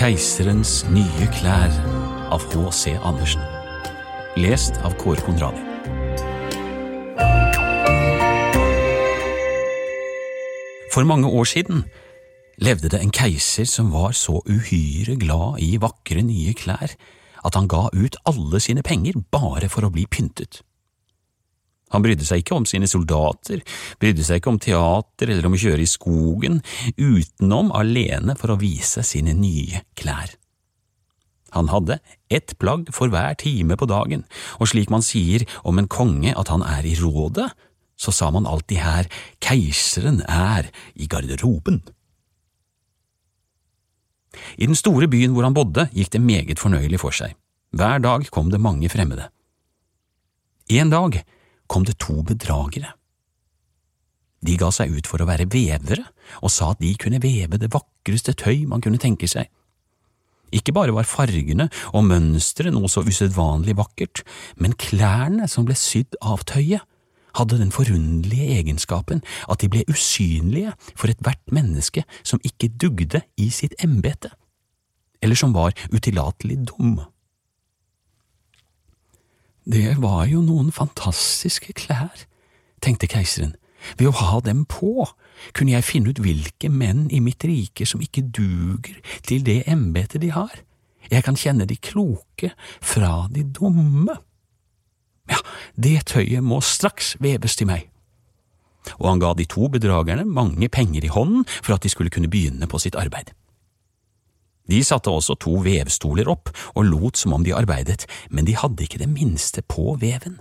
Keiserens nye klær av H.C. Andersen. Lest av Kåre Konradi. For mange år siden levde det en keiser som var så uhyre glad i vakre nye klær at han ga ut alle sine penger bare for å bli pyntet. Han brydde seg ikke om sine soldater, brydde seg ikke om teater eller om å kjøre i skogen, utenom alene for å vise sine nye klær. Han hadde ett plagg for hver time på dagen, og slik man sier om en konge at han er i rådet, så sa man alltid her keiseren er i garderoben. I den store byen hvor han bodde, gikk det meget fornøyelig for seg. Hver dag kom det mange fremmede. En dag kom det to bedragere. De ga seg ut for å være vevere og sa at de kunne veve det vakreste tøy man kunne tenke seg. Ikke bare var fargene og mønsteret noe så usedvanlig vakkert, men klærne som ble sydd av tøyet, hadde den forunderlige egenskapen at de ble usynlige for ethvert menneske som ikke dugde i sitt embete, eller som var utillatelig dum. Det var jo noen fantastiske klær, tenkte keiseren. Ved å ha dem på kunne jeg finne ut hvilke menn i mitt rike som ikke duger til det embetet de har. Jeg kan kjenne de kloke fra de dumme. Ja, det tøyet må straks veves til meg. Og han ga de to bedragerne mange penger i hånden for at de skulle kunne begynne på sitt arbeid. De satte også to vevstoler opp og lot som om de arbeidet, men de hadde ikke det minste på veven.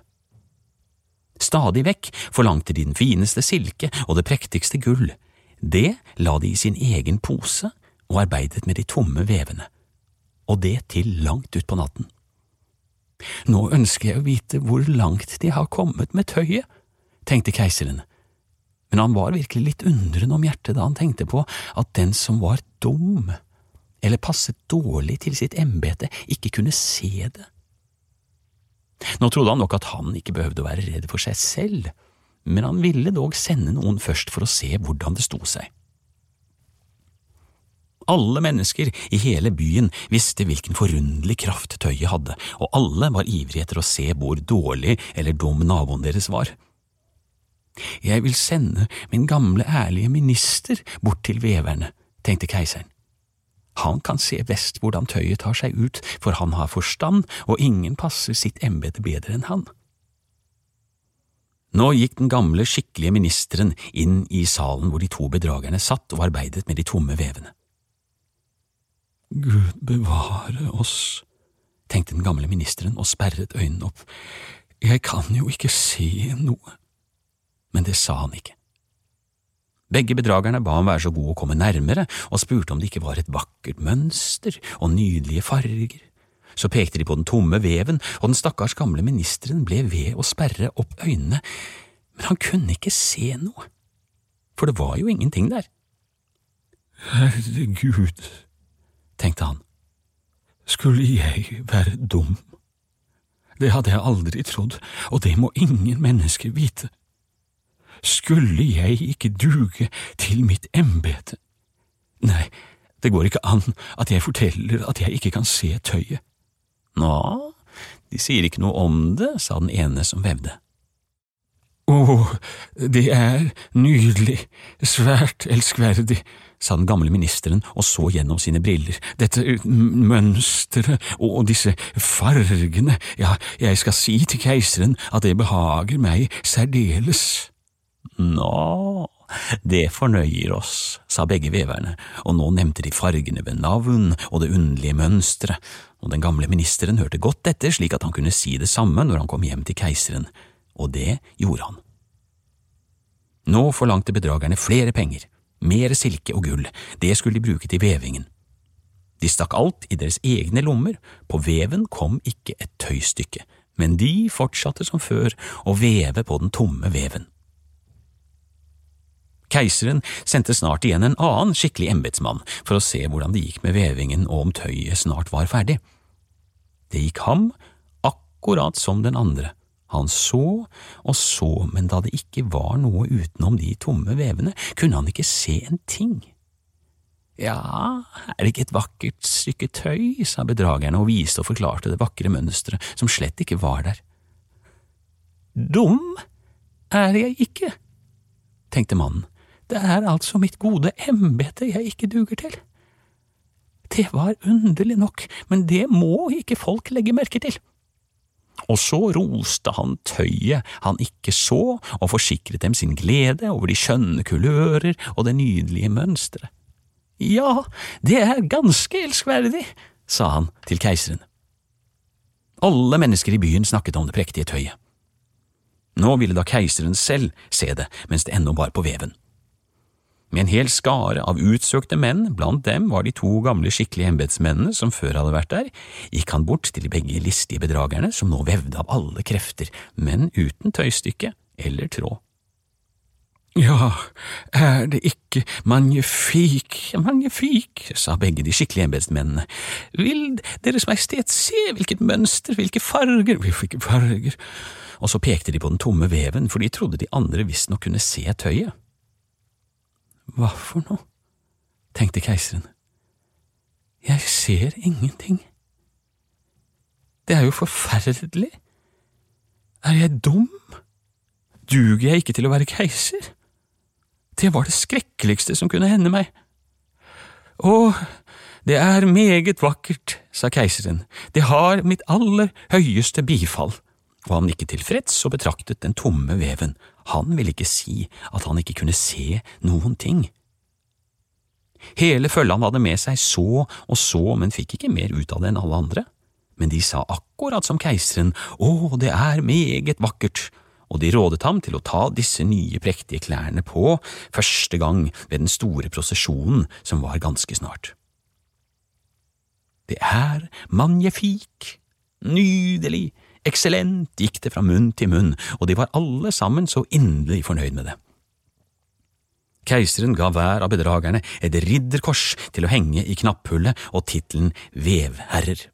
Stadig vekk forlangte de den fineste silke og det prektigste gull. Det la de i sin egen pose og arbeidet med de tomme vevene, og det til langt utpå natten. Nå ønsker jeg å vite hvor langt de har kommet med tøyet, tenkte keiseren, men han var virkelig litt undrende om hjertet da han tenkte på at den som var dum, eller passet dårlig til sitt embete, ikke kunne se det. Nå trodde han nok at han ikke behøvde å være redd for seg selv, men han ville dog sende noen først for å se hvordan det sto seg. Alle mennesker i hele byen visste hvilken forunderlig kraft tøyet hadde, og alle var ivrige etter å se hvor dårlig eller dum naboen deres var. Jeg vil sende min gamle, ærlige minister bort til veverne, tenkte keiseren. Han kan se best hvordan tøyet tar seg ut, for han har forstand, og ingen passer sitt embete bedre enn han. Nå gikk den gamle, skikkelige ministeren inn i salen hvor de to bedragerne satt og arbeidet med de tomme vevene. Gud bevare oss, tenkte den gamle ministeren og sperret øynene opp, jeg kan jo ikke se noe. Men det sa han ikke. Begge bedragerne ba ham være så god å komme nærmere og spurte om det ikke var et vakkert mønster og nydelige farger. Så pekte de på den tomme veven, og den stakkars gamle ministeren ble ved å sperre opp øynene, men han kunne ikke se noe, for det var jo ingenting der. Herregud, tenkte han, skulle jeg være dum? Det hadde jeg aldri trodd, og det må ingen mennesker vite skulle jeg ikke duge til mitt embete? Nei, det går ikke an at jeg forteller at jeg ikke kan se tøyet. Nå, de sier ikke noe om det, sa den ene som vevde. Å, det er nydelig, svært elskverdig, sa den gamle ministeren og så gjennom sine briller, dette mønsteret og disse fargene, ja, jeg skal si til keiseren at det behager meg særdeles. Nå, det fornøyer oss, sa begge veverne, og nå nevnte de fargene ved navn og det underlige mønsteret, og den gamle ministeren hørte godt etter slik at han kunne si det samme når han kom hjem til keiseren, og det gjorde han. Nå forlangte bedragerne flere penger, mer silke og gull, det skulle de bruke til vevingen. De stakk alt i deres egne lommer, på veven kom ikke et tøystykke, men de fortsatte som før å veve på den tomme veven. Keiseren sendte snart igjen en annen skikkelig embetsmann for å se hvordan det gikk med vevingen og om tøyet snart var ferdig. Det gikk ham akkurat som den andre. Han så og så, men da det ikke var noe utenom de tomme vevene, kunne han ikke se en ting. Ja, er det ikke et vakkert stykke tøy, sa bedragerne og viste og forklarte det vakre mønsteret som slett ikke var der. Dum er jeg ikke, tenkte mannen, det er altså mitt gode embete jeg ikke duger til. Det var underlig nok, men det må ikke folk legge merke til. Og så roste han tøyet han ikke så, og forsikret dem sin glede over de skjønne kulører og det nydelige mønsteret. Ja, det er ganske elskverdig, sa han til keiseren. Alle mennesker i byen snakket om det prektige tøyet. Nå ville da keiseren selv se det mens det ennå var på veven. Med en hel skare av utsøkte menn, blant dem var de to gamle skikkelige embetsmennene som før hadde vært der, gikk han bort til de begge listige bedragerne som nå vevde av alle krefter, men uten tøystykke eller tråd. Ja, er det ikke magnifik, magnifik, sa begge de skikkelige embetsmennene. Vil Deres Majestet se hvilket mønster, hvilke farger, hvilke farger… Og så pekte de på den tomme veven, for de trodde de andre visstnok kunne se tøyet. Hva for noe? tenkte keiseren. Jeg ser ingenting. Det er jo forferdelig. Er jeg dum? Duger jeg ikke til å være keiser? Det var det skrekkeligste som kunne hende meg. Å, det er meget vakkert, sa keiseren, det har mitt aller høyeste bifall. Og han ikke tilfreds og betraktet den tomme veven, han ville ikke si at han ikke kunne se noen ting. Hele følget han hadde med seg så og så, men fikk ikke mer ut av det enn alle andre. Men de sa akkurat som keiseren, å, det er meget vakkert, og de rådet ham til å ta disse nye prektige klærne på første gang ved den store prosesjonen som var ganske snart. Det er magnifik, nydelig, eksellent, gikk det fra munn til munn, og de var alle sammen så inderlig fornøyd med det. Keiseren ga hver av bedragerne et ridderkors til å henge i knapphullet og tittelen Vevherrer.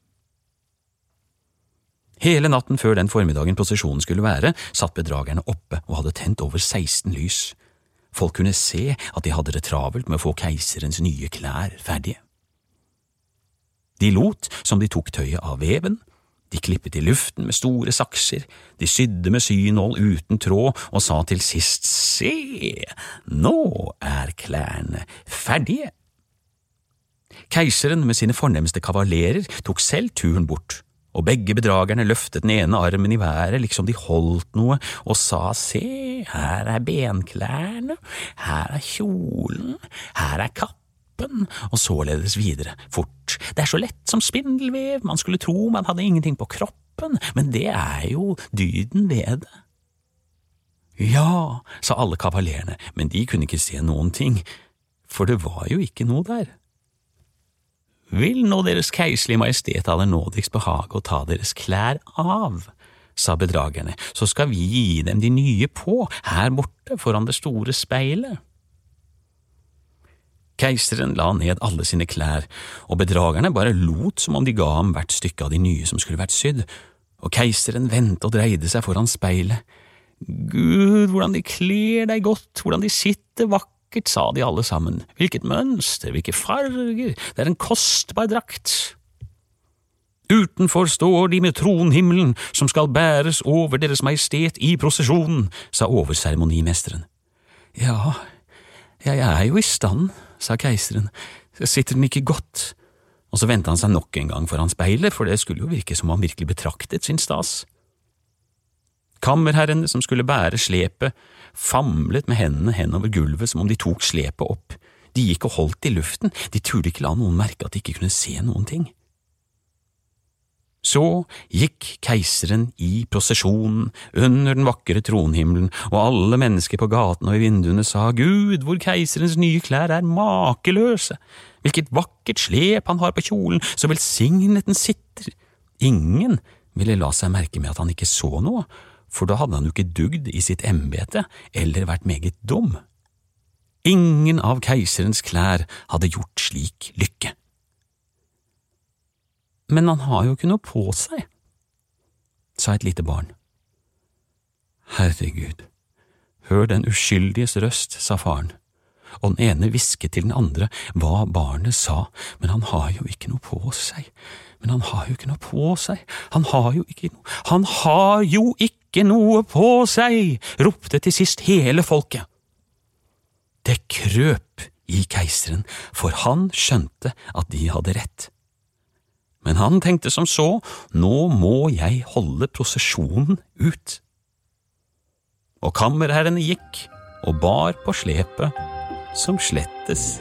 Hele natten før den formiddagen prosesjonen skulle være, satt bedragerne oppe og hadde tent over 16 lys. Folk kunne se at de hadde det travelt med å få keiserens nye klær ferdige. De lot som de tok tøyet av veven, de klippet i luften med store sakser, de sydde med synål uten tråd og sa til sist se, nå er klærne ferdige. Keiseren med sine fornemste kavalerer tok selv turen bort og begge bedragerne løftet den ene armen i været liksom de holdt noe, og sa se, her er benklærne, her er kjolen, her er kappen, og således videre, fort. Det er så lett som spindelvev, man skulle tro man hadde ingenting på kroppen, men det er jo dyden ved det. Ja, sa alle kavalerene, men de kunne ikke se noen ting, for det var jo ikke noe der. Vil nå Deres Keiserlige Majestet aller nådigst behage å ta deres klær av, sa bedragerne, så skal vi gi dem de nye på, her borte foran det store speilet. Keiseren la ned alle sine klær, og bedragerne bare lot som om de ga ham hvert stykke av de nye som skulle vært sydd, og keiseren vendte og dreide seg foran speilet. Gud, hvordan de kler deg godt, hvordan de sitter vakkert sa de alle sammen, hvilket mønster, hvilke farger, det er en kostbar drakt. Utenfor står de med tronhimmelen som skal bæres over Deres Majestet i prosesjonen, sa overseremonimesteren. Ja, jeg er jo i stand, sa keiseren, sitter den ikke godt? Og så vendte han seg nok en gang foran speilet, for det skulle jo virke som om han virkelig betraktet sin stas. Kammerherrene som skulle bære slepet, famlet med hendene henover gulvet som om de tok slepet opp. De gikk og holdt i luften, de turde ikke la noen merke at de ikke kunne se noen ting. Så gikk keiseren i prosesjonen under den vakre tronhimmelen, og alle mennesker på gaten og i vinduene sa Gud, hvor keiserens nye klær er makeløse, hvilket vakkert slep han har på kjolen, så velsignet den sitter. Ingen ville la seg merke med at han ikke så noe, for da hadde han jo ikke dugd i sitt embete eller vært meget dum. Ingen av keiserens klær hadde gjort slik lykke. Men han har jo ikke noe på seg, sa et lite barn. Herregud, hør den uskyldiges røst, sa faren, og den ene hvisket til den andre hva barnet sa, men han har jo ikke noe på seg, men han har jo ikke noe på seg, han har jo ikke noe, han har jo ikke noe på seg, ropte til sist hele folket. Det krøp i keiseren, for han skjønte at de hadde rett. Men han tenkte som så, nå må jeg holde prosesjonen ut. Og kammerherrene gikk og bar på slepet, som slettes